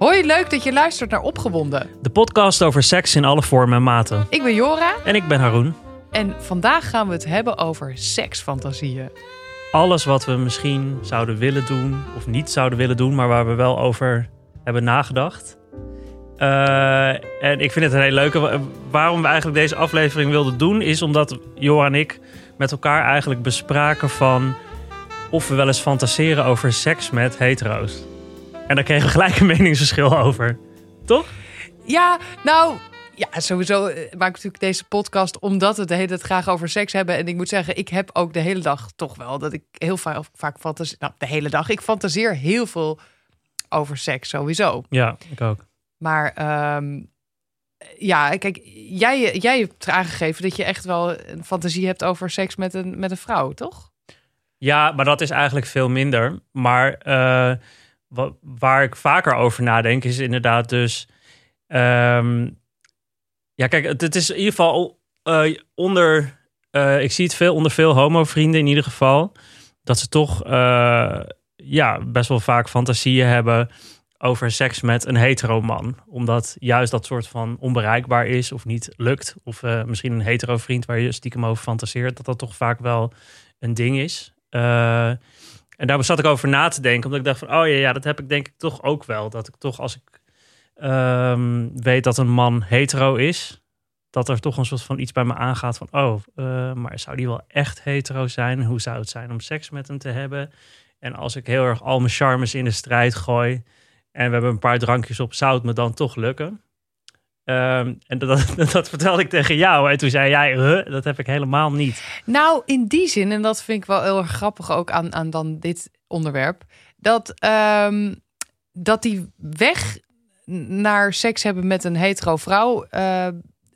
Hoi, leuk dat je luistert naar Opgewonden. De podcast over seks in alle vormen en maten. Ik ben Jora En ik ben Haroon. en vandaag gaan we het hebben over seksfantasieën. Alles wat we misschien zouden willen doen of niet zouden willen doen, maar waar we wel over hebben nagedacht. Eh, en ik vind het een hele leuke. Wa- Waarom we eigenlijk deze aflevering wilden doen, is omdat Jora en ik met elkaar eigenlijk bespraken van of we wel eens fantaseren over seks met hetero's. En daar kregen we gelijk een meningsverschil over. Toch? Ja, nou, ja, sowieso eh, maak ik natuurlijk deze podcast omdat we de hele tijd graag over seks hebben. En ik moet zeggen, ik heb ook de hele dag toch wel dat ik heel vaak, vaak fantaseer. Nou, de hele dag. Ik fantaseer heel veel over seks sowieso. Ja, ik ook. Maar ehm, ja, kijk, jij, jij hebt aangegeven dat je echt wel een fantasie hebt over seks met een, met een vrouw, toch? Ja, maar dat is eigenlijk veel minder. Maar eh, wa- waar ik vaker over nadenk is inderdaad dus... ehm, ja, kijk, het, is in ieder geval eh, onder... eh, ik zie het veel onder veel homo-vrienden in ieder geval. Dat ze toch eh, ja, best wel vaak fantasieën hebben over seks met een hetero man. Omdat juist dat soort van onbereikbaar is of niet lukt. Of misschien een hetero vriend waar je stiekem over fantaseert. Dat dat toch vaak wel een ding is. En daar zat ik over na te denken. Omdat ik dacht van, oh ja, ja, dat heb ik denk ik toch ook wel. Dat ik toch als ik ehm, weet dat een man hetero is... dat er toch een soort van iets bij me aangaat van... oh, eh, maar zou die wel echt hetero zijn? Hoe zou het zijn om seks met hem te hebben? En als ik heel erg al mijn charmes in de strijd gooi... en we hebben een paar drankjes op, zou het me dan toch lukken? Ehm, en dat, dat, vertelde ik tegen jou. En toen zei jij, dat heb ik helemaal niet. Nou, in die zin, en dat vind ik wel heel erg grappig ook aan, aan dan dit onderwerp, dat, ehm, dat die weg naar seks hebben met een hetero vrouw eh,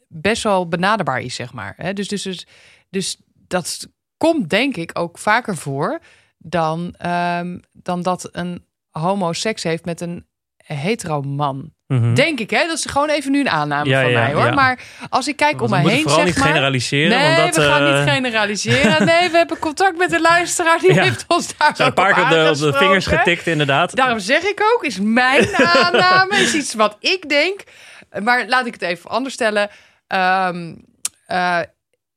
best wel benaderbaar is, zeg maar. Dus, dus, dus, dus dat komt denk ik ook vaker voor dan, ehm, dan dat een homo seks heeft met een hetero man. Mhm. Denk ik, hè? Dat is gewoon even nu een aanname Ja, van ja, mij, hoor. ja. Maar als ik kijk om moeten heen, vooral zeg niet maar... generaliseren. Nee, want dat, we gaan eh, niet generaliseren. Nee, we hebben contact met de luisteraar. Die heeft ons daar zijn een paar keer op de, vingers getikt, inderdaad. Daarom zeg ik ook, is mijn aanname, is iets wat ik denk. Maar laat ik het even anders stellen. Ehm, eh,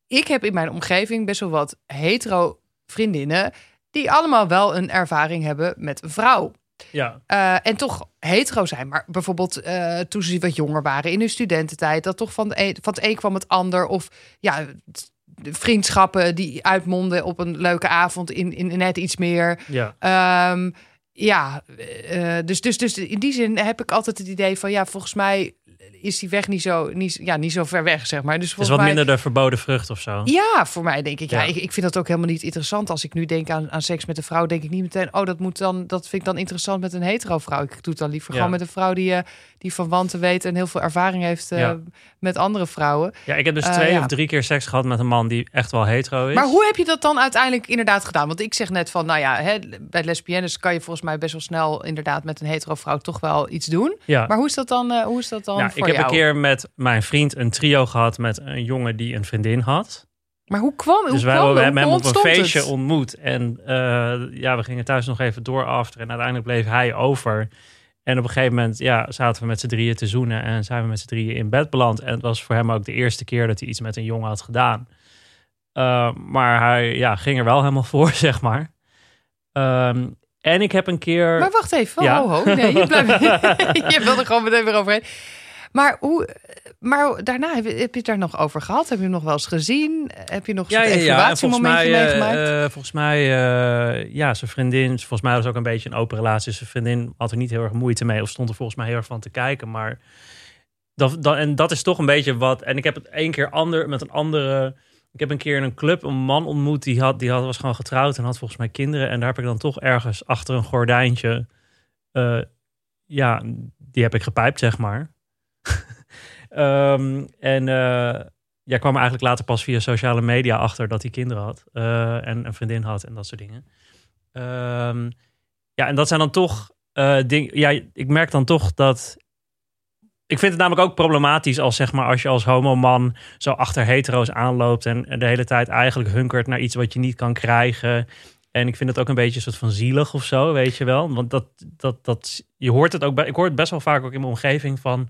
ik heb in mijn omgeving best wel wat hetero vriendinnen... die allemaal wel een ervaring hebben met een vrouw. Ja, Eh, en toch hetero zijn. Maar bijvoorbeeld eh, toen ze wat jonger waren in hun studententijd, dat toch van, de een, van het een kwam het ander. Of ja, vriendschappen die uitmonden op een leuke avond in, in, in net iets meer. ja. Ehm, ja, eh, dus, dus, dus in die zin heb ik altijd het idee van ja, volgens mij is die weg niet zo, niet, ja, niet zo ver weg, zeg maar. Dus is wat mij, minder de verboden vrucht of zo. ja, voor mij denk ik. Ja. Ja. ik, ik vind dat ook helemaal niet interessant. Als ik nu denk aan, aan seks met een vrouw, denk ik niet meteen, oh, dat moet dan, dat vind ik dan interessant met een hetero vrouw. Ik doe het dan liever Ja. gewoon met een vrouw die, eh, die van wanten weet en heel veel ervaring heeft eh, met andere vrouwen. Ja, ik heb dus Eh, twee of drie keer seks gehad met een man die echt wel hetero is. Maar hoe heb je dat dan uiteindelijk inderdaad gedaan? Want ik zeg net van, nou ja, hè, bij lesbiennes kan je volgens mij best wel snel inderdaad met een hetero vrouw toch wel iets doen. ja. Maar hoe is dat dan, hoe is dat dan ja, voor ik heb jou? een keer met mijn vriend een trio gehad met een jongen die een vriendin had. Maar hoe kwam, hoe Dus wij kwam hebben hem op een feestje het? ontmoet. En eh, ja, we gingen thuis nog even door after. En uiteindelijk bleef hij over. En op een gegeven moment ja, zaten we met z'n drieën te zoenen. En zijn we met z'n drieën in bed beland. En het was voor hem ook de eerste keer dat hij iets met een jongen had gedaan. Uh, maar hij ja, ging er wel helemaal voor, zeg maar. Um, en ik heb een keer... Maar wacht even, Ja. ho, ho. Nee, je, blijft, je wil er gewoon meteen weer overheen. Maar, hoe, maar daarna, heb je, heb je het daar nog over gehad? Heb je hem nog wel eens gezien? Heb je nog zo'n En volgens evaluatiemomentje mij, eh, meegemaakt? eh, volgens mij, eh, ja, zijn vriendin, volgens mij was het ook een beetje een open relatie. Zijn vriendin had er niet heel erg moeite mee of stond er volgens mij heel erg van te kijken. Maar dat, dat, en dat is toch een beetje wat. En ik heb het één keer ander, met een andere. Ik heb een keer in een club een man ontmoet die, had, die had, was gewoon getrouwd en had volgens mij kinderen. En daar heb ik dan toch ergens achter een gordijntje. ja, die heb ik gepijpt, zeg maar. Ehm, en eh, ja, kwam eigenlijk later pas via sociale media achter dat hij kinderen had. eh, en een vriendin had en dat soort dingen. Ehm, ja, en dat zijn dan toch eh dingen. Ja, ik merk dan toch dat. Ik vind het namelijk ook problematisch als zeg maar als je als homoman zo achter hetero's aanloopt en, de hele tijd eigenlijk hunkert naar iets wat je niet kan krijgen. En ik vind het ook een beetje een soort van zielig of zo, weet je wel. Want dat, dat, dat, je hoort het ook ik hoor het best wel vaak ook in mijn omgeving van,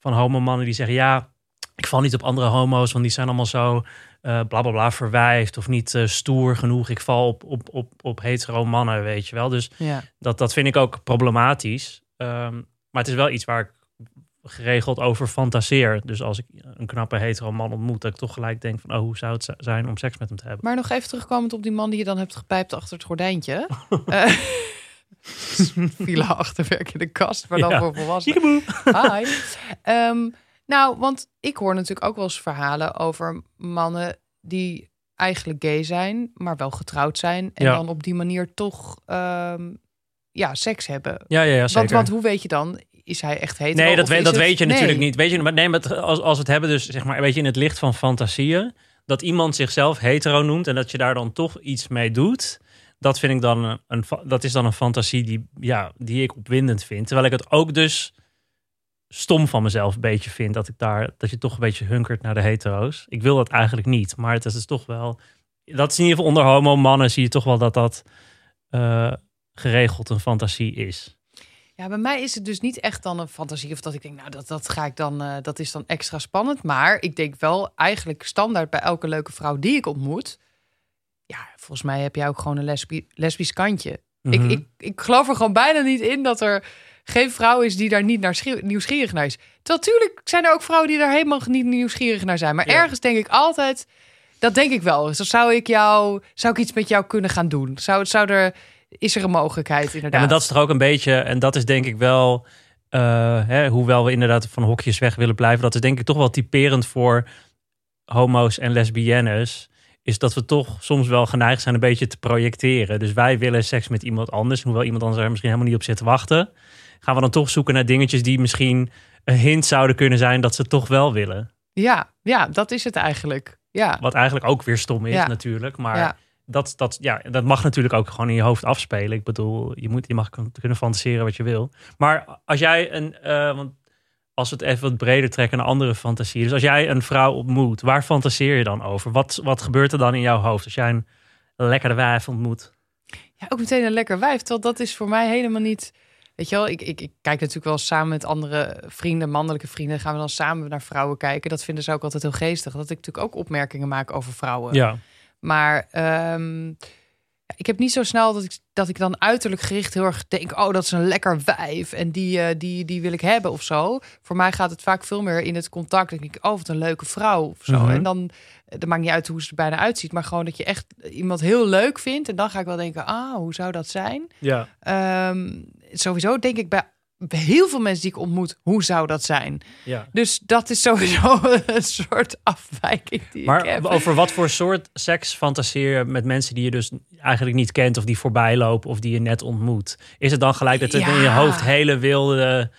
van homomannen die zeggen: Ja, ik val niet op andere homo's, want die zijn allemaal zo uh, bla bla bla verwijfd of niet uh, stoer genoeg. Ik val op, op, op, op hetero mannen, weet je wel. Dus Ja. dat, dat vind ik ook problematisch. Ehm, maar het is wel iets waar ik geregeld over fantaseer. Dus als ik een knappe hetero man ontmoet, dat ik toch gelijk denk van, oh, hoe zou het zijn om seks met hem te hebben? Maar nog even terugkomend op die man die je dan hebt gepijpt achter het gordijntje. Eh Villa achterwerk in de kast, maar dan Ja. voor volwassenen. Hi. Ehm, nou, want ik hoor natuurlijk ook wel eens verhalen over mannen die eigenlijk gay zijn, maar wel getrouwd zijn. En Ja. dan op die manier toch ehm, ja, seks hebben. Ja, ja, ja, zeker. Want, want hoe weet je dan? Is hij echt hetero? Nee, dat, weet, dat het- weet je Nee. natuurlijk niet. Weet je, maar nee, maar het- als, als we het hebben, dus zeg maar, weet je, in het licht van fantasieën, dat iemand zichzelf hetero noemt en dat je daar dan toch iets mee doet, dat vind ik dan een, een dat is dan een fantasie die, ja, die ik opwindend vind. Terwijl ik het ook dus stom van mezelf een beetje vind dat ik daar, dat je toch een beetje hunkert naar de hetero's. Ik wil dat eigenlijk niet, maar het is dus toch wel, dat is in ieder geval onder homo mannen zie je toch wel dat dat eh, geregeld een fantasie is. Ja, bij mij is het dus niet echt dan een fantasie of dat ik denk, nou, dat, dat ga ik dan, eh, dat is dan extra spannend. Maar ik denk wel eigenlijk standaard bij elke leuke vrouw die ik ontmoet. Ja, volgens mij heb jij ook gewoon een lesbi lesbisch kantje. Mhm. ik, ik, ik geloof er gewoon bijna niet in dat er geen vrouw is die daar niet naar nieuwsgierig naar is. Natuurlijk zijn er ook vrouwen die daar helemaal niet nieuwsgierig naar zijn. Maar Ja. ergens denk ik altijd, dat denk ik wel. Dus zou ik jou, zou ik iets met jou kunnen gaan doen? Zou, zou er, is er een mogelijkheid inderdaad? Ja, maar dat is toch ook een beetje, en dat is denk ik wel, eh, hè, hoewel we inderdaad van hokjes weg willen blijven, dat is denk ik toch wel typerend voor homo's en lesbiennes. Is dat we toch soms wel geneigd zijn een beetje te projecteren. Dus wij willen seks met iemand anders. Hoewel iemand anders er misschien helemaal niet op zit te wachten. Gaan we dan toch zoeken naar dingetjes die misschien een hint zouden kunnen zijn dat ze toch wel willen. Ja, ja, dat is het eigenlijk. Ja, Wat eigenlijk ook weer stom is Ja. natuurlijk. Maar ja. dat, dat, ja, dat mag natuurlijk ook gewoon in je hoofd afspelen. Ik bedoel, je, moet, je mag kun- kunnen fantaseren wat je wil. Maar als jij een, eh, want als we het even wat breder trekken naar andere fantasieën. Dus als jij een vrouw ontmoet, waar fantaseer je dan over? Wat, wat gebeurt er dan in jouw hoofd als jij een lekkere wijf ontmoet? ja, ook meteen een lekker wijf. Terwijl dat is voor mij helemaal niet... Weet je wel, ik, ik, ik kijk natuurlijk wel samen met andere vrienden, mannelijke vrienden... gaan we dan samen naar vrouwen kijken. Dat vinden ze ook altijd heel geestig. Dat ik natuurlijk ook opmerkingen maak over vrouwen. Ja, Maar ehm, ik heb niet zo snel dat ik, dat ik dan uiterlijk gericht heel erg denk... oh, dat is een lekker wijf en die, eh, die, die wil ik hebben of zo. Voor mij gaat het vaak veel meer in het contact. Dan denk ik, oh, wat een leuke vrouw of zo. Mhm. En dan, dat maakt niet uit hoe ze er bijna uitziet... maar gewoon dat je echt iemand heel leuk vindt. En dan ga ik wel denken, ah, hoe zou dat zijn? ja. Ehm, sowieso denk ik bij heel veel mensen die ik ontmoet, hoe zou dat zijn? ja. Dus dat is sowieso een soort afwijking die ik Maar heb. over wat voor soort seks fantaseer je met mensen die je dus eigenlijk niet kent of die voorbij lopen of die je net ontmoet? Is het dan gelijk dat het in je hoofd hele wilde,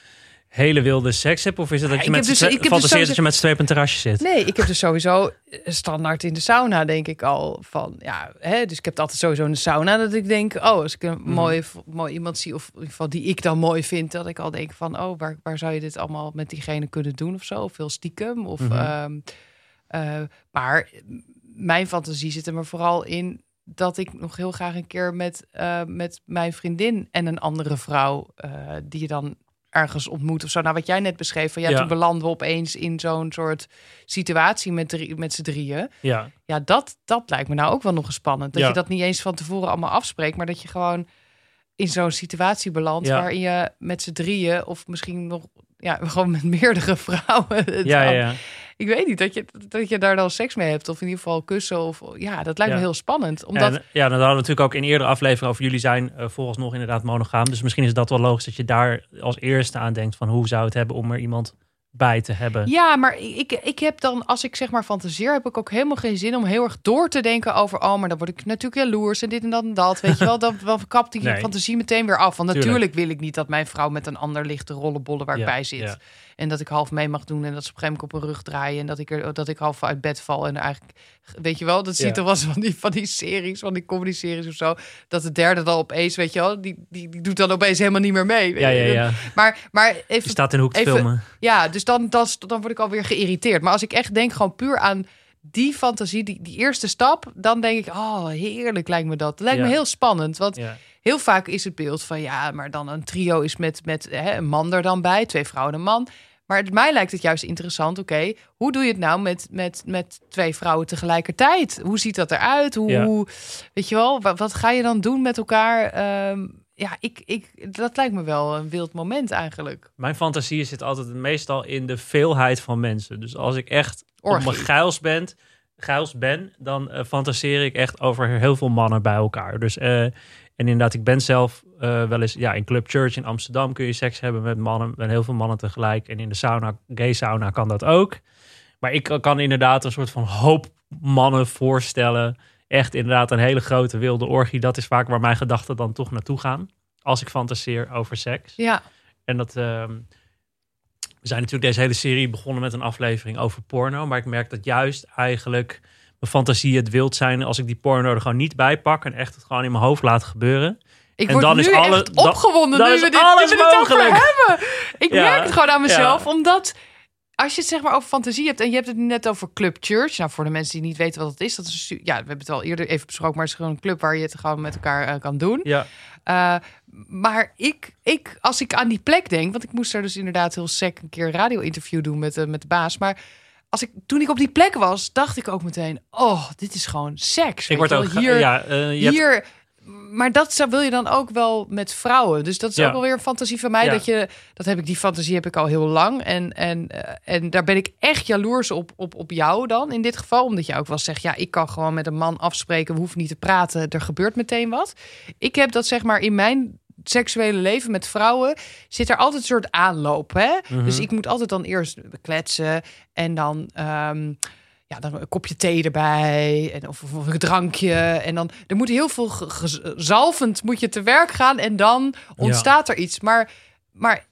hele wilde seks hebt? Of is het dat Ja, je met heb dus- heb dus fantaseert dat je met z'n twee op een terrasje zit? Nee, ik heb dus sowieso standaard in de sauna, denk ik al. Van, ja, hè, dus ik heb altijd sowieso in de sauna dat ik denk... oh, als ik een Mhm. mooi, mooi iemand zie, of in ieder geval die ik dan mooi vind... dat ik al denk van, oh, waar, waar zou je dit allemaal met diegene kunnen doen of zo? Of veel stiekem, of... Mhm. ehm, eh, maar mijn fantasie zit er maar vooral in... dat ik nog heel graag een keer met, eh, met mijn vriendin en een andere vrouw... eh, die je dan ergens ontmoet of zo. Nou, wat jij net beschreef, van ja, Ja. toen belanden we opeens in zo'n soort situatie met, drie, met z'n drieën. Ja, Ja, dat, dat lijkt me nou ook wel nog eens spannend. Dat Ja. je dat niet eens van tevoren allemaal afspreekt, maar dat je gewoon in zo'n situatie belandt Ja. waarin je met z'n drieën of misschien nog ja, gewoon met meerdere vrouwen. ja, ja. Ik weet niet dat je, dat je daar dan seks mee hebt of in ieder geval kussen of ja, dat lijkt Ja. me heel spannend. Omdat En, ja, dan hadden we natuurlijk ook in eerdere afleveringen over jullie zijn uh, nog inderdaad monogaam. Dus misschien is dat wel logisch dat je daar als eerste aan denkt van hoe zou het hebben om er iemand bij te hebben. Ja, maar ik, ik heb dan, als ik zeg maar fantaseer, heb ik ook helemaal geen zin om heel erg door te denken over, oh, maar dan word ik natuurlijk jaloers en dit en dat en dat. Weet je wel, dan, dan kapt die Nee. fantasie meteen weer af. Want Tuurlijk. natuurlijk wil ik niet dat mijn vrouw met een ander ligt te rollenbollen waar Ja, ik bij zit. ja. En dat ik half mee mag doen en dat ze op een gegeven moment op een rug draaien en dat ik, er, dat ik half uit bed val. En eigenlijk, weet je wel, dat zie je Ja. toch wel eens van die, van die series, van die comedy-series of zo. Dat de derde dan opeens, weet je wel, die, die, die doet dan opeens helemaal niet meer mee. Ja, ja, ja. Maar, maar Je even staat in hoek even- filmen. ja, dus dan, dan, dan word ik alweer geïrriteerd. Maar als ik echt denk gewoon puur aan die fantasie, die, die eerste stap, dan denk ik, oh, heerlijk lijkt me dat. Lijkt me heel spannend. Want Ja. heel vaak is het beeld van, ja, maar dan een trio is met, met hè, een man er dan bij, twee vrouwen en een man. Maar het, mij lijkt het juist interessant, oké, hoe doe je het nou met, met, met twee vrouwen tegelijkertijd? Hoe ziet dat eruit? Hoe, Ja. hoe weet je wel, wat, wat ga je dan doen met elkaar? Ehm, ja, ik, ik, dat lijkt me wel een wild moment eigenlijk. Mijn fantasie zit altijd meestal in de veelheid van mensen. Dus als ik echt op Orgie. mijn geils ben, geils ben dan eh, fantaseer ik echt over heel veel mannen bij elkaar. Dus, eh, en inderdaad, ik ben zelf eh, wel eens ja, in Club Church in Amsterdam kun je seks hebben met mannen, met heel veel mannen tegelijk. En in de sauna, gay sauna kan dat ook. Maar ik kan inderdaad een soort van hoop mannen voorstellen. Echt inderdaad een hele grote wilde orgie. Dat is vaak waar mijn gedachten dan toch naartoe gaan. Als ik fantaseer over seks. Ja, En dat. ehm, we zijn natuurlijk deze hele serie begonnen met een aflevering over porno. Maar ik merk dat juist eigenlijk mijn fantasie het wild zijn. als ik die porno er gewoon niet bij pak. en echt het gewoon in mijn hoofd laat gebeuren. Ik En word dan nu is alle- echt dan- opgewonden dan nu is we dit, alles nu we dit over mogelijk. hebben. Ik Ja, merk het gewoon aan mezelf, ja. omdat als je het zeg maar over fantasie hebt en je hebt het net over Club Church. Nou, voor de mensen die niet weten wat het is, dat is ja, we hebben het al eerder even besproken, maar het is gewoon een club waar je het gewoon met elkaar eh, kan doen. Ja, Uh, maar ik, ik, als ik aan die plek denk, want ik moest er dus inderdaad heel sec een keer een radio-interview doen met, de met de baas. Maar als ik, toen ik op die plek was, dacht ik ook meteen: oh, dit is gewoon seks. ik word ook. hier. ja, eh, je hebt- hier maar dat zou, wil je dan ook wel met vrouwen. Dus dat is Ja. ook wel weer een fantasie van mij. Ja. Dat je, dat heb ik, die fantasie heb ik al heel lang. En, en, eh, en daar ben ik echt jaloers op, op, op jou dan in dit geval. Omdat je ook wel zegt, ja, ik kan gewoon met een man afspreken. We hoeven niet te praten. Er gebeurt meteen wat. Ik heb dat zeg maar in mijn seksuele leven met vrouwen zit er altijd een soort aanloop. Hè? Mhm. Dus ik moet altijd dan eerst kletsen en dan, ehm, ja, dan een kopje thee erbij en of, of een drankje en dan er moet heel veel zalvend moet je te werk gaan en dan ontstaat er iets. Maar, maar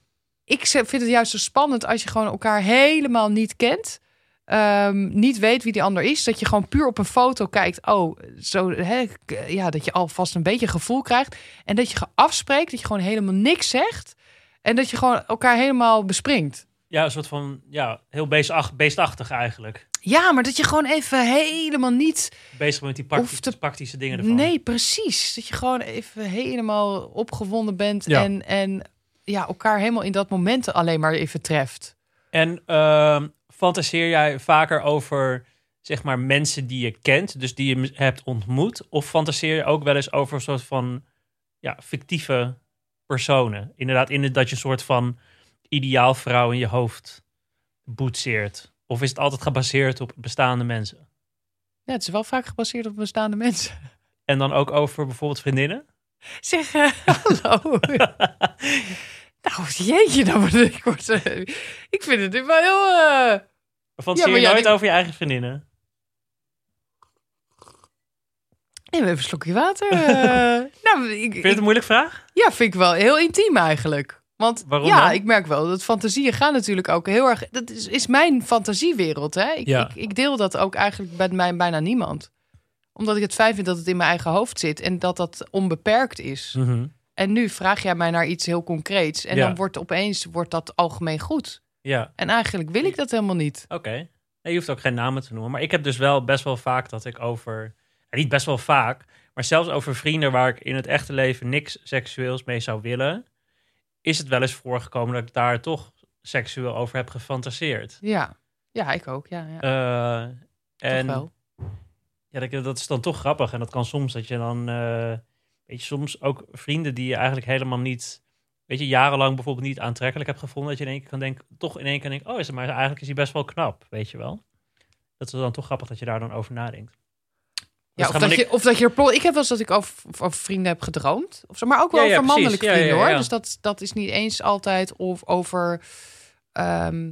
ik vind het juist zo spannend als je gewoon elkaar helemaal niet kent. ehm, niet weet wie die ander is. Dat je gewoon puur op een foto kijkt. Oh, zo, hè, ja, dat je alvast een beetje gevoel krijgt. En dat je afspreekt, dat je gewoon helemaal niks zegt. En dat je gewoon elkaar helemaal bespringt. ja, een soort van. Ja, heel beestach, beestachtig eigenlijk. Ja, maar dat je gewoon even helemaal niet. Bezig met die te- praktische dingen ervan. Nee, precies. Dat je gewoon even helemaal opgewonden bent. Ja. En, en ja, elkaar helemaal in dat moment alleen maar even treft. En ehm, fantaseer jij vaker over zeg maar mensen die je kent, dus die je hebt ontmoet, of fantaseer je ook wel eens over een soort van ja, fictieve personen? Inderdaad, in dat je een soort van ideaal vrouw in je hoofd boetseert. Of is het altijd gebaseerd op bestaande mensen? Ja, het is wel vaak gebaseerd op bestaande mensen. En dan ook over bijvoorbeeld vriendinnen? Zeg, eh, hallo. nou, jeetje, dan word ik, word, eh, ik vind het nu wel heel... eh, Fantaseer maar je ja, nooit die- over je eigen vriendinnen? Neem even een slokje water. nou, ik, Vind je het een moeilijke vraag? Ja, vind ik wel heel intiem eigenlijk. Want Waarom ja, dan? ik merk wel dat fantasieën gaan natuurlijk ook heel erg. Dat is, is mijn fantasiewereld. Hè? Ik, Ja. ik, ik deel dat ook eigenlijk bij mij bijna niemand. Omdat ik het fijn vind dat het in mijn eigen hoofd zit en dat dat onbeperkt is. Mhm. En nu vraag jij mij naar iets heel concreets. En Ja. dan wordt opeens wordt dat algemeen goed. Ja. En eigenlijk wil ik dat helemaal niet. Oké. Nee, je hoeft ook geen namen te noemen. Maar ik heb dus wel best wel vaak dat ik over... niet best wel vaak, maar zelfs over vrienden waar ik in het echte leven niks seksueels mee zou willen... is het wel eens voorgekomen dat ik daar toch seksueel over heb gefantaseerd. Ja, ja ik ook. Ja, ja. Eh, en wel. ja, dat, dat is dan toch grappig. En dat kan soms dat je dan... eh, weet je, soms ook vrienden die je eigenlijk helemaal niet... Weet je, jarenlang bijvoorbeeld niet aantrekkelijk hebt gevonden. Dat je in één keer kan denken, toch in één keer denkt... Oh, is het maar eigenlijk is hij best wel knap, weet je wel. Dat is dan toch grappig dat je daar dan over nadenkt. Ja, Dus of, dat je, of dat je er plot. Ik heb wel eens dat ik over, over vrienden heb gedroomd. Of zo, maar ook wel Ja, ja, over precies. mannelijke Ja, ja, vrienden ja, hoor. Dus dat, dat is niet eens altijd of over. ehm,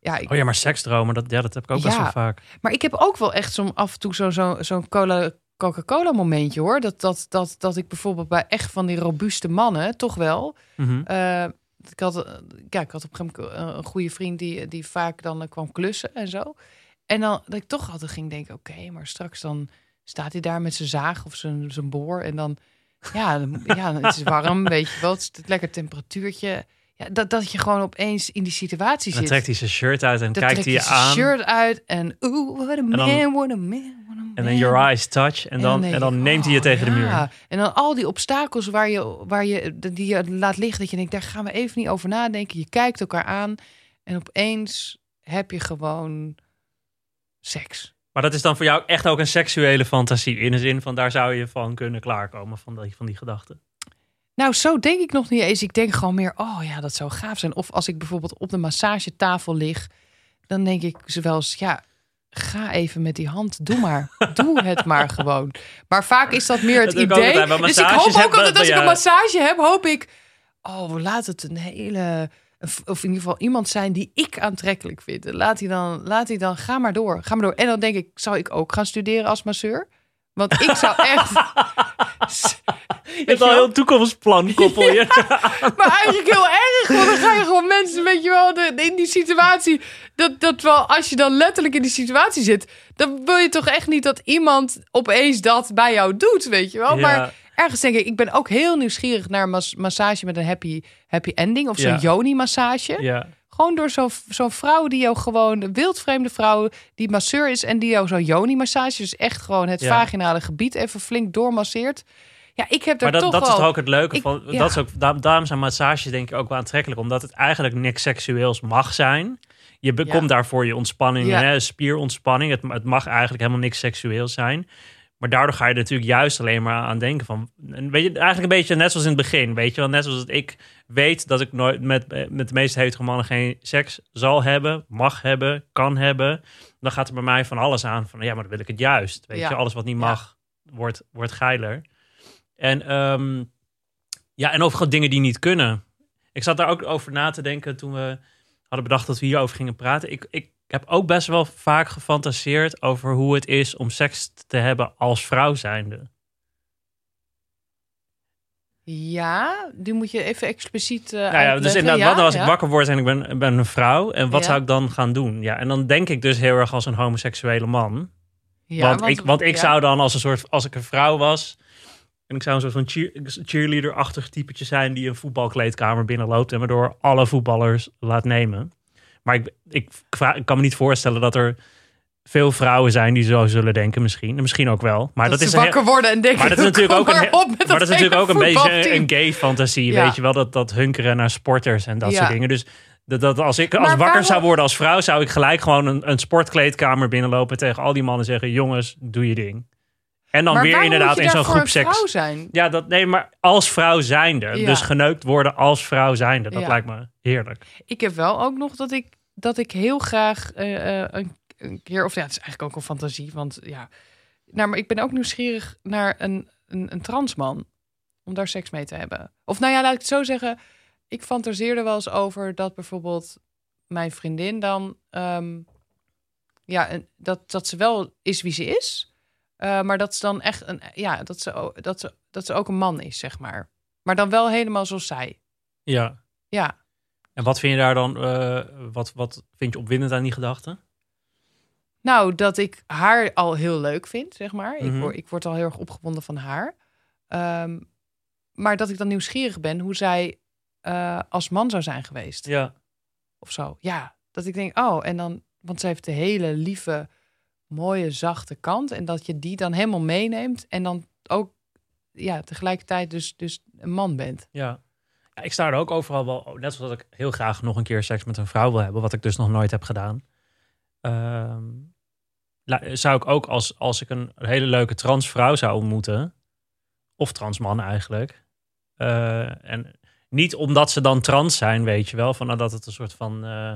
ja, ik, Oh ja, maar seksdromen, dat, ja, dat heb ik ook best wel vaak. maar ik heb ook wel echt zo'n af en toe zo'n zo, zo'n cola. Coca-Cola momentje hoor. Dat, dat, dat, dat ik bijvoorbeeld bij echt van die robuuste mannen, toch wel. Mhm. eh, ik had, eh, ja, ik had op een gegeven moment een goede vriend die, die vaak dan eh, kwam klussen en zo. En dan dat ik toch altijd ging denken, oké, maar straks dan staat hij daar met zijn zaag of zijn, zijn boor. En dan, ja, dan, ja, het is warm, weet je wel. Het is het lekker temperatuurtje. Ja, dat, dat je gewoon opeens in die situatie Dan zit. trekt hij zijn shirt uit en Dan kijkt trekt hij je zijn aan. shirt uit en oeh, what a man, dan- what a man, what a man. En dan your eyes touch. En dan, en dan ik, neemt hij je oh, tegen de muur. En dan al die obstakels waar je, waar je, die je laat liggen, dat je denkt, daar gaan we even niet over nadenken. Je kijkt elkaar aan en opeens heb je gewoon seks. Maar dat is dan voor jou echt ook een seksuele fantasie. In de zin van daar zou je van kunnen klaarkomen van die, van die gedachten. Nou, zo denk ik nog niet eens. Ik denk gewoon meer, oh ja, dat zou gaaf zijn. Of als ik bijvoorbeeld op de massagetafel lig, dan denk ik wel eens, ja, ga even met die hand, doe maar. doe het maar gewoon. Maar vaak is dat meer het Dat idee. Dus ik hoop ook altijd als ik een massage heb, hoop ik, oh, laat het een hele, of in ieder geval iemand zijn die ik aantrekkelijk vind. Laat hij dan, laat hij dan, ga maar door, ga maar door. En dan denk ik, zou ik ook gaan studeren als masseur? Want ik zou echt. Je hebt al een heel toekomstplan, koppel je. Maar eigenlijk heel erg, want dan ga je gewoon mensen, weet je wel, de, in die situatie. Dat, dat wel, als je dan letterlijk in die situatie zit, dan wil je toch echt niet dat iemand opeens dat bij jou doet, weet je wel. Ja. Maar ergens denk ik, ik ben ook heel nieuwsgierig naar een mas- massage met een happy, happy ending of zo'n Ja. yoni-massage. ja. Gewoon door zo'n zo'n vrouw die jou gewoon, een wildvreemde vrouw, die masseur is en die jou zo'n yoni-massage, dus echt gewoon het Ja. vaginale gebied even flink doormasseert. Ja, ik heb er Maar dat, toch dat is wel... ook het leuke ik- van. ja. Dat is ook, daar- daarom zijn massages denk ik ook wel aantrekkelijk. Omdat het eigenlijk niks seksueels mag zijn. Je bekomt Ja. daarvoor je ontspanning, Ja. hè, spierontspanning. Het, het mag eigenlijk helemaal niks seksueels zijn. Maar daardoor ga je er natuurlijk juist alleen maar aan denken van... Weet je, eigenlijk een beetje net zoals in het begin. Weet je wel, net zoals dat ik weet dat ik nooit met, met de meeste hetero mannen geen seks zal hebben, mag hebben, kan hebben. Dan gaat er bij mij van alles aan van, ja, maar dan wil ik het juist. Weet Ja. je, alles wat niet Ja. mag, wordt, wordt geiler. En, ehm, ja, en over dingen die niet kunnen. Ik zat daar ook over na te denken toen we hadden bedacht dat we hierover gingen praten. Ik, ik heb ook best wel vaak gefantaseerd over hoe het is om seks te hebben als vrouw zijnde. Ja, die moet je even expliciet Nou ja, dus inderdaad, Ja, wat nou als ik wakker word en ik ben, ben een vrouw? En wat Ja. zou ik dan gaan doen? Ja, en dan denk ik dus heel erg als een homoseksuele man. Ja, want, ik, want ik zou dan als een soort, als ik een vrouw was... en ik zou een soort van cheer, cheerleader-achtig typetje zijn... die een voetbalkleedkamer binnenloopt... en waardoor alle voetballers laat nemen. Maar ik, ik, ik kan me niet voorstellen dat er veel vrouwen zijn... die zo zullen denken misschien. En misschien ook wel. Maar dat, dat, is wakker worden en denken... maar dat is natuurlijk ook een, maar op met maar dat is natuurlijk ook een beetje een gay fantasie, Ja. weet je wel, dat, dat hunkeren naar sporters en dat Ja. soort dingen. Dus dat, dat als ik als wakker waarom- zou worden als vrouw, zou ik gelijk gewoon een, een sportkleedkamer binnenlopen tegen al die mannen zeggen: jongens, doe je ding. En dan Maar weer inderdaad in zo'n groep seks. vrouw zijn? Ja, dat nee, maar als vrouw zijnde, Ja. dus geneukt worden als vrouw zijnde, dat Ja. lijkt me heerlijk. Ik heb wel ook nog dat ik, dat ik heel graag eh, eh, een, een keer... Of ja, het is eigenlijk ook een fantasie, want ja... Nou, maar ik ben ook nieuwsgierig naar een, een, een transman. Om daar seks mee te hebben. Of nou ja, laat ik het zo zeggen. Ik fantaseerde wel eens over dat bijvoorbeeld mijn vriendin dan... ehm, ja, dat, dat ze wel is wie ze is. Eh, maar dat ze dan echt een... Ja, dat ze, dat, ze, dat ze ook een man is, zeg maar. Maar dan wel helemaal zoals zij. Ja. Ja. En wat vind je daar dan, eh, wat, wat vind je opwindend aan die gedachte? Nou, dat ik haar al heel leuk vind, zeg maar. Mhm. ik, word, ik word al heel erg opgewonden van haar. Ehm, maar dat ik dan nieuwsgierig ben hoe zij eh, als man zou zijn geweest. Ja. Of zo. Ja, dat ik denk, oh, en dan... Want ze heeft de hele lieve, mooie, zachte kant. En dat je die dan helemaal meeneemt. En dan ook, ja, tegelijkertijd dus, dus een man bent. Ja. ja. Ik sta er ook overal wel, net zoals ik heel graag nog een keer seks met een vrouw wil hebben, wat ik dus nog nooit heb gedaan. Ehm, zou ik ook als, als ik een hele leuke transvrouw zou ontmoeten, of transman eigenlijk, eh, en niet omdat ze dan trans zijn, weet je wel, van nou, dat het een soort van eh,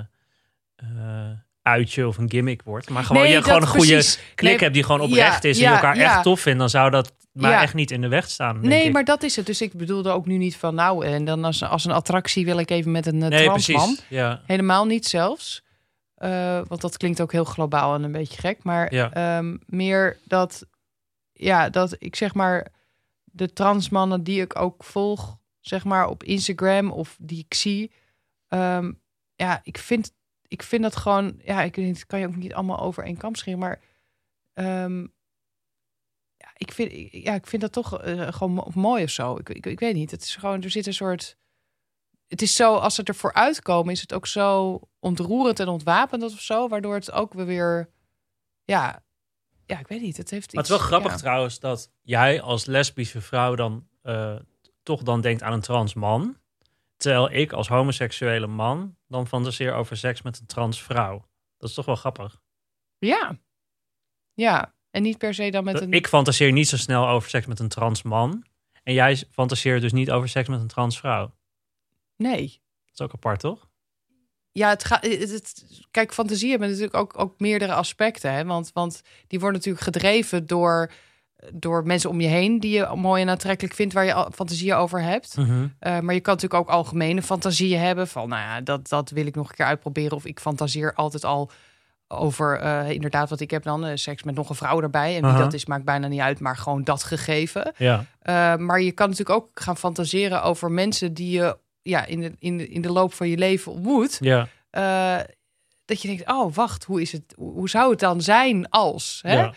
eh, uitje of een gimmick wordt, maar gewoon Nee, je gewoon een goede precies. klik Nee, hebt die gewoon ja, oprecht is en ja, elkaar ja. echt tof vindt, dan zou dat maar echt niet in de weg staan. denk Nee, ik. maar dat is het. Dus ik bedoelde ook nu niet van nou, en dan als, als een attractie wil ik even met een eh, nee, transman. precies. Ja. Helemaal niet zelfs. Eh, want dat klinkt ook heel globaal en een beetje gek. Maar Ja. ehm, meer dat, ja, dat ik zeg maar de transmannen die ik ook volg, zeg maar op Instagram of die ik zie. ehm, ja, ik vind, ik vind dat gewoon, ja, ik kan je ook niet allemaal over één kam scheren. Maar ehm, ja, ik vind, ja, ik vind dat toch eh, gewoon mo- mooi of zo. Ik, ik, ik weet niet. Het is gewoon, er zit een soort het is zo, als ze ervoor uitkomen, is het ook zo ontroerend en ontwapend of zo, waardoor het ook weer, ja, ja, ik weet niet. Het heeft Maar het is wel grappig ja. trouwens dat jij als lesbische vrouw dan eh, toch dan denkt aan een trans man. Terwijl ik als homoseksuele man dan fantaseer over seks met een trans vrouw. Dat is toch wel grappig. Ja, ja. En niet per se dan met een. Ik fantaseer niet zo snel over seks met een trans man. En jij fantaseert dus niet over seks met een trans vrouw. Nee. Dat is ook apart, toch? Ja, het gaat. Het, het- kijk, fantasie hebben natuurlijk ook, ook meerdere aspecten. Hè? Want, want die worden natuurlijk gedreven door, door mensen om je heen die je mooi en aantrekkelijk vindt, waar je fantasieën over hebt. Eh, maar je kan natuurlijk ook algemene fantasieën hebben. Van nou ja, dat, dat wil ik nog een keer uitproberen. Of ik fantaseer altijd al over eh, inderdaad wat ik heb dan. eh, seks met nog een vrouw erbij. En wie dat is, maakt bijna niet uit. Maar gewoon dat gegeven. Ja. Maar je kan natuurlijk ook gaan fantaseren over mensen die je ja, in, de, in, de, in de loop van je leven ontmoet. Ja. Dat je denkt, oh wacht, hoe, is het, hoe hoe zou het dan zijn als? Hè? ja.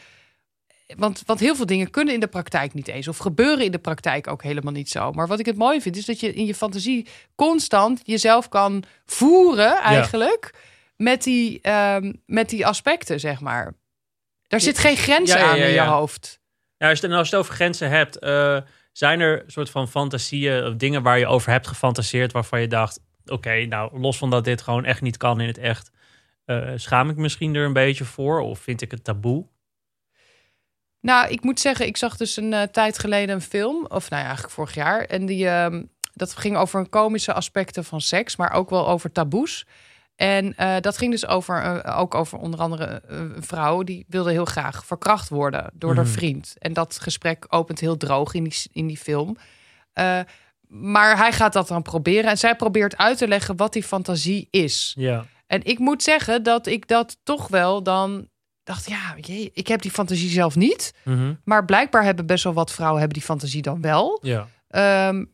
Want, want heel veel dingen kunnen in de praktijk niet eens. Of gebeuren in de praktijk ook helemaal niet zo. Maar wat ik het mooi vind, is dat je in je fantasie constant jezelf kan voeren eigenlijk. Met, die, ehm, met die aspecten, zeg maar. Daar zit geen grens Ja, aan ja, in je hoofd. Ja, als je, nou, als je het over grenzen hebt, eh, zijn er soort van fantasieën of dingen waar je over hebt gefantaseerd waarvan je dacht, oké, nou los van dat dit gewoon echt niet kan in het echt, eh, schaam ik misschien er een beetje voor of vind ik het taboe? Nou, ik moet zeggen, ik zag dus een eh, tijd geleden een film, of nou ja, eigenlijk vorig jaar. En die, ehm, dat ging over een komische aspecten van seks, maar ook wel over taboes. En eh, dat ging dus over, eh, ook over onder andere een vrouw die wilde heel graag verkracht worden door haar Mhm. vriend. En dat gesprek opent heel droog in die, in die film. Maar hij gaat dat dan proberen en zij probeert uit te leggen wat die fantasie is. Ja. En ik moet zeggen dat ik dat toch wel dan dacht, ja, jee, ik heb die fantasie zelf niet. Mhm. Maar blijkbaar hebben best wel wat vrouwen hebben die fantasie dan wel. Ja. Ehm,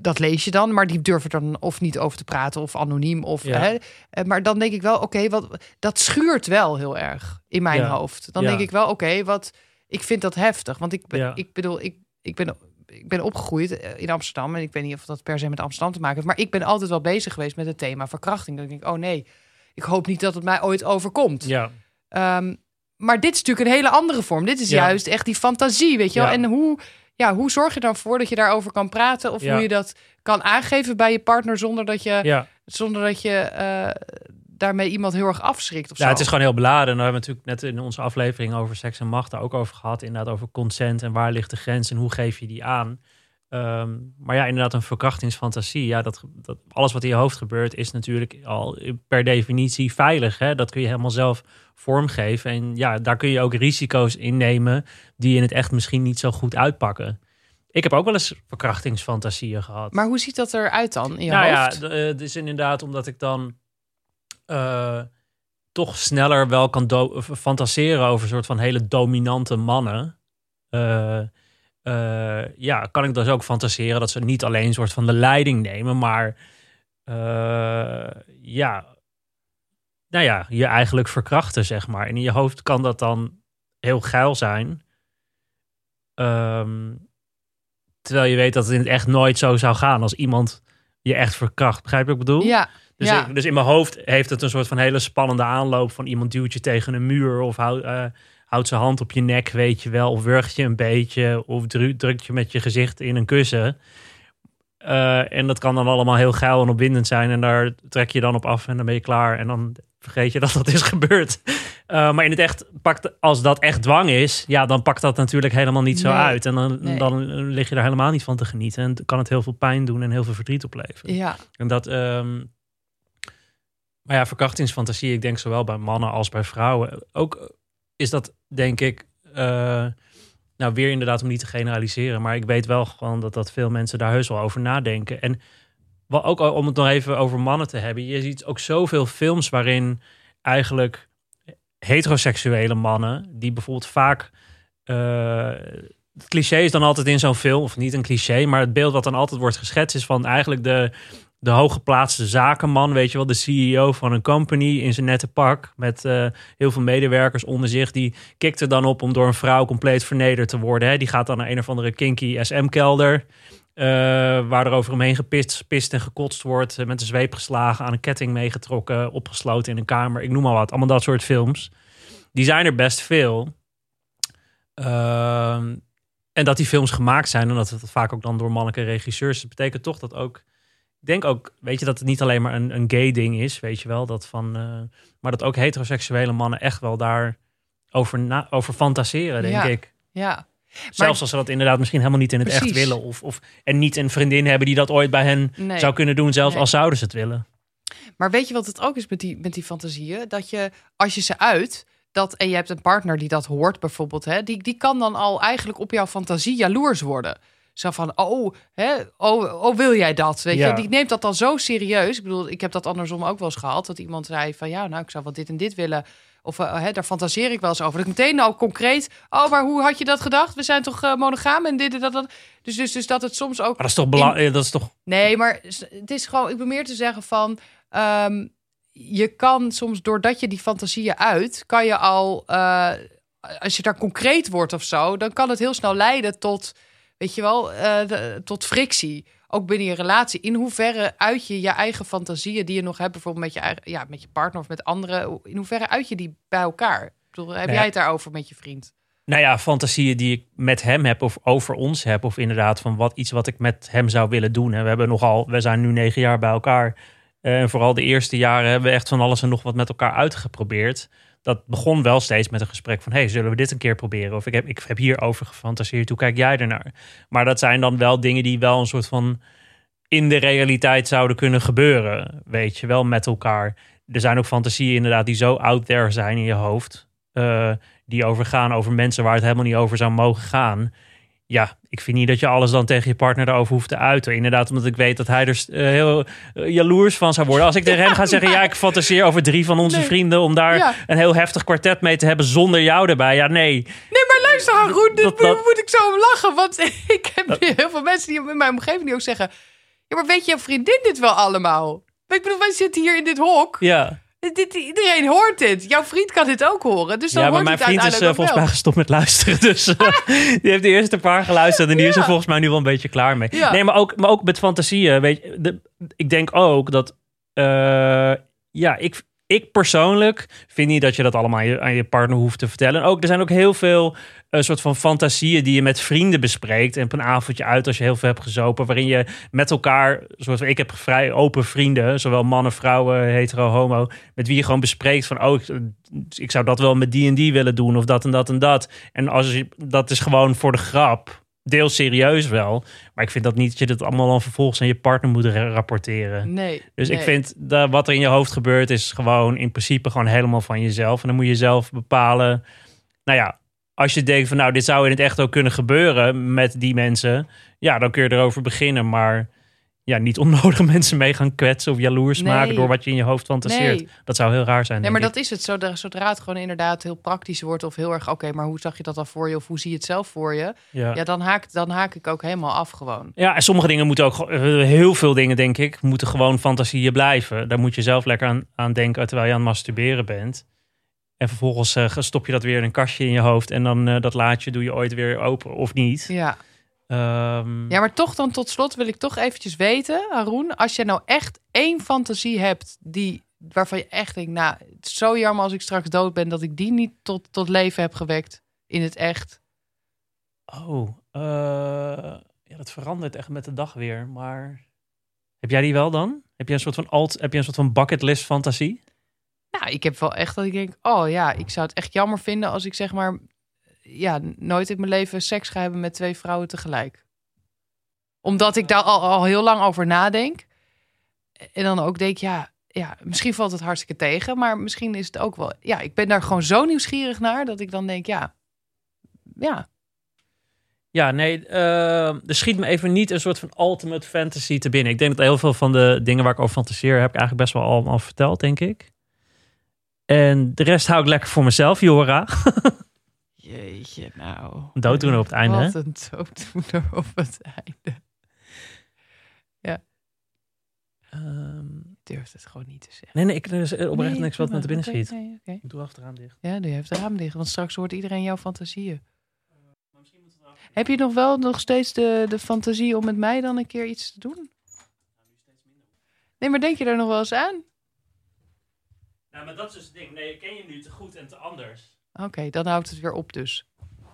dat lees je dan, maar die durven er dan of niet over te praten of anoniem. Of, Ja. hè. Eh, Maar dan denk ik wel, oké, wat dat schuurt wel heel erg in mijn Ja. hoofd. Dan Ja. denk ik wel, oké, wat ik vind dat heftig. Want ik, ben, ik bedoel, ik, ik, ben, ik ben opgegroeid eh, in Amsterdam. En ik weet niet of dat per se met Amsterdam te maken heeft. Maar ik ben altijd wel bezig geweest met het thema verkrachting. Dan denk ik, oh nee, ik hoop niet dat het mij ooit overkomt. Ja. Ehm, maar dit is natuurlijk een hele andere vorm. Dit is Ja. juist echt die fantasie, weet je wel. Ja. En hoe, ja, hoe zorg je dan voor dat je daarover kan praten? Of Ja. hoe je dat kan aangeven bij je partner zonder dat je, zonder dat je eh, daarmee iemand heel erg afschrikt of Ja, zo. het is gewoon heel beladen. En we hebben natuurlijk net in onze aflevering over seks en macht daar ook over gehad. Inderdaad over consent en waar ligt de grens en hoe geef je die aan. Ehm, maar ja, inderdaad een verkrachtingsfantasie. Ja, dat, dat, alles wat in je hoofd gebeurt is natuurlijk al per definitie veilig. Hè? Dat kun je helemaal zelf vormgeven. En ja, daar kun je ook risico's in nemen die in het echt misschien niet zo goed uitpakken. Ik heb ook wel eens verkrachtingsfantasieën gehad. Maar hoe ziet dat eruit dan in je nou hoofd? ja, eh, het is inderdaad omdat ik dan eh, toch sneller wel kan f- fantaseren over een soort van hele dominante mannen. Eh, eh, ja, kan ik dus ook fantaseren dat ze niet alleen een soort van de leiding nemen, maar eh, ja, nou ja, je eigenlijk verkrachten, zeg maar. En in je hoofd kan dat dan heel geil zijn. Ehm, terwijl je weet dat het in het echt nooit zo zou gaan als iemand je echt verkracht. Begrijp je wat ik bedoel? ja, Dus, ja. ik- dus in mijn hoofd heeft het een soort van hele spannende aanloop van iemand duwt je tegen een muur of houdt, eh, houdt zijn hand op je nek, weet je wel, of wurgt je een beetje of dru- drukt je met je gezicht in een kussen. Eh, en dat kan dan allemaal heel geil en opwindend zijn en daar trek je dan op af en dan ben je klaar en dan vergeet je dat dat is gebeurd. Eh, maar in het echt pakt, als dat echt dwang is, ja, dan pakt dat natuurlijk helemaal niet zo Nee. uit. En dan, Nee. dan lig je daar helemaal niet van te genieten en kan het heel veel pijn doen en heel veel verdriet opleveren. ja. En dat, ehm, maar ja, verkrachtingsfantasie, ik denk zowel bij mannen als bij vrouwen. Ook is dat, denk ik, eh, nou weer inderdaad om niet te generaliseren, maar ik weet wel gewoon dat, dat veel mensen daar heus wel over nadenken. En wel ook om het nog even over mannen te hebben, je ziet ook zoveel films waarin eigenlijk heteroseksuele mannen, die bijvoorbeeld vaak. eh, het cliché is dan altijd in zo'n film, of niet een cliché, maar het beeld wat dan altijd wordt geschetst is van eigenlijk de, de hooggeplaatste zakenman, weet je wel, de CEO van een company in zijn nette pak met eh, heel veel medewerkers onder zich. Die kikt er dan op om door een vrouw compleet vernederd te worden. Hè. Die gaat dan naar een of andere kinky SM-kelder. eh, waar er over hem heen gepist, gepist en gekotst wordt. eh, met een zweep geslagen, aan een ketting meegetrokken, opgesloten in een kamer. Ik noem maar wat. Allemaal dat soort films. Die zijn er best veel. Ehm, en dat die films gemaakt zijn en dat het vaak ook dan door mannelijke regisseurs. Dat betekent toch dat ook. Ik denk ook, weet je, dat het niet alleen maar een, een gay ding is, weet je wel. Dat van, eh, maar dat ook heteroseksuele mannen echt wel daar over, na, over fantaseren, denk Ja. ik. Ja, Zelfs als ze dat inderdaad misschien helemaal niet in het echt willen. Of, of, en niet een vriendin hebben die dat ooit bij hen nee. zou kunnen doen, zelfs Nee. als zouden ze het willen. Maar weet je wat het ook is met die, met die fantasieën? Dat je, als je ze uit, dat, en je hebt een partner die dat hoort bijvoorbeeld, hè, die, die kan dan al eigenlijk op jouw fantasie jaloers worden. Zo van, oh, hè, oh, oh wil jij dat? Weet Ja. je, die neemt dat dan zo serieus. Ik bedoel, ik heb dat andersom ook wel eens gehad. Dat iemand zei van, ja, nou, ik zou wel dit en dit willen. Of eh, hè, daar fantaseer ik wel eens over. Dat ik meteen al concreet, oh, maar hoe had je dat gedacht? We zijn toch eh, monogaam en dit en dat, dat. Dus, dus, dus dat het soms ook Maar dat is toch belangrijk? Dat is toch. Nee, maar het is gewoon, ik ben meer te zeggen van, ehm, je kan soms doordat je die fantasieën uit, kan je al, eh, als je daar concreet wordt of zo, dan kan het heel snel leiden tot, weet je wel, eh, de- tot frictie. Ook binnen je relatie. In hoeverre uit je je eigen fantasieën die je nog hebt, bijvoorbeeld met je, eigen, ja, met je partner of met anderen, in hoeverre uit je die bij elkaar? Ik bedoel, heb Nee. jij het daarover met je vriend? Nou ja, fantasieën die ik met hem heb of over ons heb. Of inderdaad van wat, iets wat ik met hem zou willen doen. En we hebben nogal, we zijn nu negen jaar bij elkaar. Eh, En vooral de eerste jaren hebben we echt van alles en nog wat met elkaar uitgeprobeerd. Dat begon wel steeds met een gesprek van... hey, zullen we dit een keer proberen? Of ik heb, ik heb hierover gefantaseerd, hoe kijk jij ernaar? Maar dat zijn dan wel dingen die wel een soort van... in de realiteit zouden kunnen gebeuren. Weet je, wel met elkaar. Er zijn ook fantasieën inderdaad die zo out there zijn in je hoofd... eh, die overgaan over mensen waar het helemaal niet over zou mogen gaan. Ja, ik vind niet dat je alles dan tegen je partner erover hoeft te uiten. Inderdaad, omdat ik weet dat hij er eh, heel eh, jaloers van zou worden. Als ik tegen hem ga zeggen, ja, ik fantaseer over drie van onze Nee. vrienden om daar Ja. een heel heftig kwartet mee te hebben zonder jou erbij. Ja, nee. Nee, maar luister, Haroon, dit Dat- moet, dat- moet ik zo om lachen. Want ik heb heel veel mensen die in mijn omgeving die ook zeggen... Ja, maar weet je, vriendin dit wel allemaal? Ik bedoel, wij zitten hier in dit hok. Ja, Dit, iedereen hoort dit. Jouw vriend kan dit ook horen. Dus dan ja maar hoort mijn vriend is eh, volgens mij gestopt met luisteren. Dus eh, die heeft de eerste paar geluisterd en die is er volgens mij nu wel een beetje klaar mee. Ja. Nee, maar ook, maar ook met fantasieën. Weet je, de, ik denk ook dat. eh, ja, ik, ik persoonlijk vind niet dat je dat allemaal aan je, aan je partner hoeft te vertellen. En ook, er zijn ook heel veel een soort van fantasieën die je met vrienden bespreekt. En op een avondje uit als je heel veel hebt gezopen. Waarin je met elkaar, van, ik heb vrij open vrienden. Zowel mannen, vrouwen, hetero, homo. Met wie je gewoon bespreekt van, oh, ik, ik zou dat wel met die en die willen doen. Of dat en dat en dat. En als je, dat is gewoon voor de grap. Deels serieus wel. Maar ik vind dat niet dat je dat allemaal dan vervolgens aan je partner moet ra- rapporteren. Nee. Dus ik vind dat wat er in je hoofd gebeurt, is gewoon in principe gewoon helemaal van jezelf. En dan moet je zelf bepalen. Nou ja, als je denkt van nou, dit zou in het echt ook kunnen gebeuren met die mensen. Ja, dan kun je erover beginnen. Maar ja, niet onnodig mensen mee gaan kwetsen of jaloers Nee. maken door wat je in je hoofd fantaseert. Nee. Dat zou heel raar zijn. Nee, maar dat is het. Zodra, zodra het gewoon inderdaad heel praktisch wordt... of heel erg, oké, maar hoe zag je dat dan voor je... of hoe zie je het zelf voor je? Ja. Ja, dan haak, dan haak ik ook helemaal af gewoon. Ja, en sommige dingen moeten ook, eh, heel veel dingen denk ik, moeten gewoon fantasieën blijven. Daar moet je zelf lekker aan, aan denken terwijl je aan het masturberen bent. En vervolgens eh, stop je dat weer in een kastje in je hoofd en dan eh, dat laadje doe je ooit weer open of niet. Ja. Ehm, Ja, maar toch dan tot slot wil ik toch eventjes weten, Haroon, als je nou echt één fantasie hebt die waarvan je echt denkt, nou, het is zo jammer als ik straks dood ben dat ik die niet tot, tot leven heb gewekt in het echt. Oh, eh, ja, dat verandert echt met de dag weer. Maar heb jij die wel dan? Heb je een soort van alt, heb je een soort van bucketlist fantasie? Nou, ik heb wel echt dat ik denk, oh ja, ik zou het echt jammer vinden als ik zeg maar, ja, nooit in mijn leven seks ga hebben met twee vrouwen tegelijk. Omdat ik daar al, al heel lang over nadenk. En dan ook denk, ja, ja, misschien valt het hartstikke tegen, maar misschien is het ook wel, ja, ik ben daar gewoon zo nieuwsgierig naar dat ik dan denk, ja, ja, Ja, nee, eh, er schiet me even niet een soort van ultimate fantasy te binnen. Ik denk dat heel veel van de dingen waar ik over fantaseer heb ik eigenlijk best wel allemaal verteld, denk ik. En de rest hou ik lekker voor mezelf, Jora. jeetje, nou. Dooddoener op het einde, Wat hè? een dooddoener op het einde. Ehm, Ik durf het gewoon niet te zeggen. nee, nee, ik, er is oprecht Nee, niks wat me te binnen schiet. nee. Ik doe achteraan dicht. Ja, doe je even het raam dicht, want straks hoort iedereen jouw fantasieën. Heb je nog wel nog steeds de, de fantasie om met mij dan een keer iets te doen? Nee, maar denk je daar nog wel eens aan? Nou, maar dat is dus het ding. Nee, ik ken je nu te goed en te anders. Oké, dan houdt het weer op dus.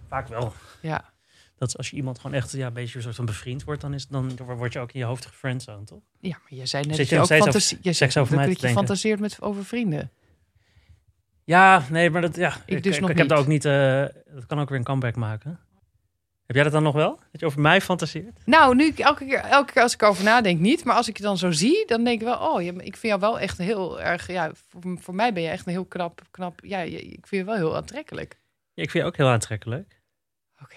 Vaak wel. Ja. Dat is als je iemand gewoon echt ja, een beetje een soort van bevriend wordt, dan, is, dan word je ook in je hoofd gefriendzoned, toch? Ja, maar je zei net Zit dat je ook fantasie... Je seks over mij dat te je fantaseert met, over vrienden. Ja, nee, maar dat, ja, Ik dus nog ik heb niet. daar ook niet, eh, dat kan ook weer een comeback maken. Heb jij dat dan nog wel? Dat je over mij fantaseert? Nou, nu elke keer, elke keer als ik over nadenk niet. Maar als ik je dan zo zie, dan denk ik wel... Oh, ik vind jou wel echt heel erg... Ja, voor, voor mij ben je echt een heel knap... knap ja, ik vind je wel heel aantrekkelijk. Ja, ik vind je ook heel aantrekkelijk. Oké.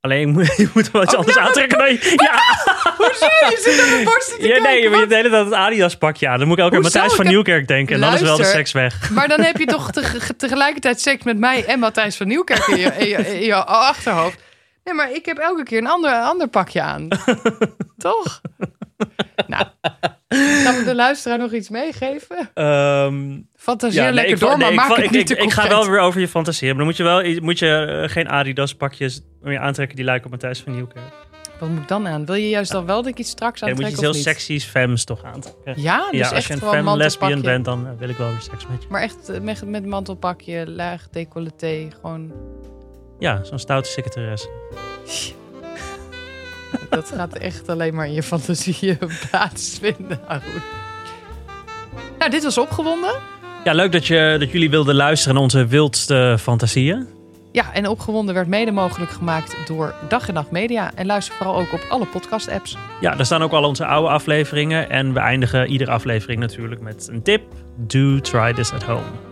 Alleen je moet, je moet wel iets Oh, anders nou, aantrekken dan je... Ja, Hoezo? Je zit aan mijn borsten te ja nee, maar je de hele tijd het Adidas pakje aan. Dan moet ik elke keer? Matthijs van Ik heb- Nieuwkerk denken. En dan is wel de seks weg. Maar dan heb je toch te- tegelijkertijd seks met mij en Matthijs van Nieuwkerk in je, in je, in je achterhoofd. Nee, maar ik heb elke keer een ander, ander pakje aan. toch? Nou, gaan we de luisteraar nog iets meegeven? Ehm, Fantaseer nee, lekker ik door, nee, maar ik maak val- het ik, niet ik, te ik ga wel weer over je fantaseren. Maar dan moet je wel moet je, eh, geen Adidas pakjes meer aantrekken die lijken op Matthijs van Nieuwkerk. Wat moet ik dan aan? Wil je juist dan wel dat ik iets straks Ja, dan moet je aantrek heel sexy's femmes toch aantrekken. Ja, dus ja, echt als je een femme lesbian bent, dan eh, wil ik wel weer seks met je. Maar echt eh, met, met mantelpakje, laag decolleté, gewoon... Ja, zo'n stoute secretaresse. Dat gaat echt alleen maar in je fantasieën plaatsvinden. Nou, dit was opgewonden. Ja, leuk dat, je, dat jullie wilden luisteren naar onze wildste fantasieën. Ja, en opgewonden werd mede mogelijk gemaakt door Dag en Nacht Media. En luister vooral ook op alle podcast-apps. Ja, daar staan ook al onze oude afleveringen. En we eindigen iedere aflevering natuurlijk met een tip. Do try this at home.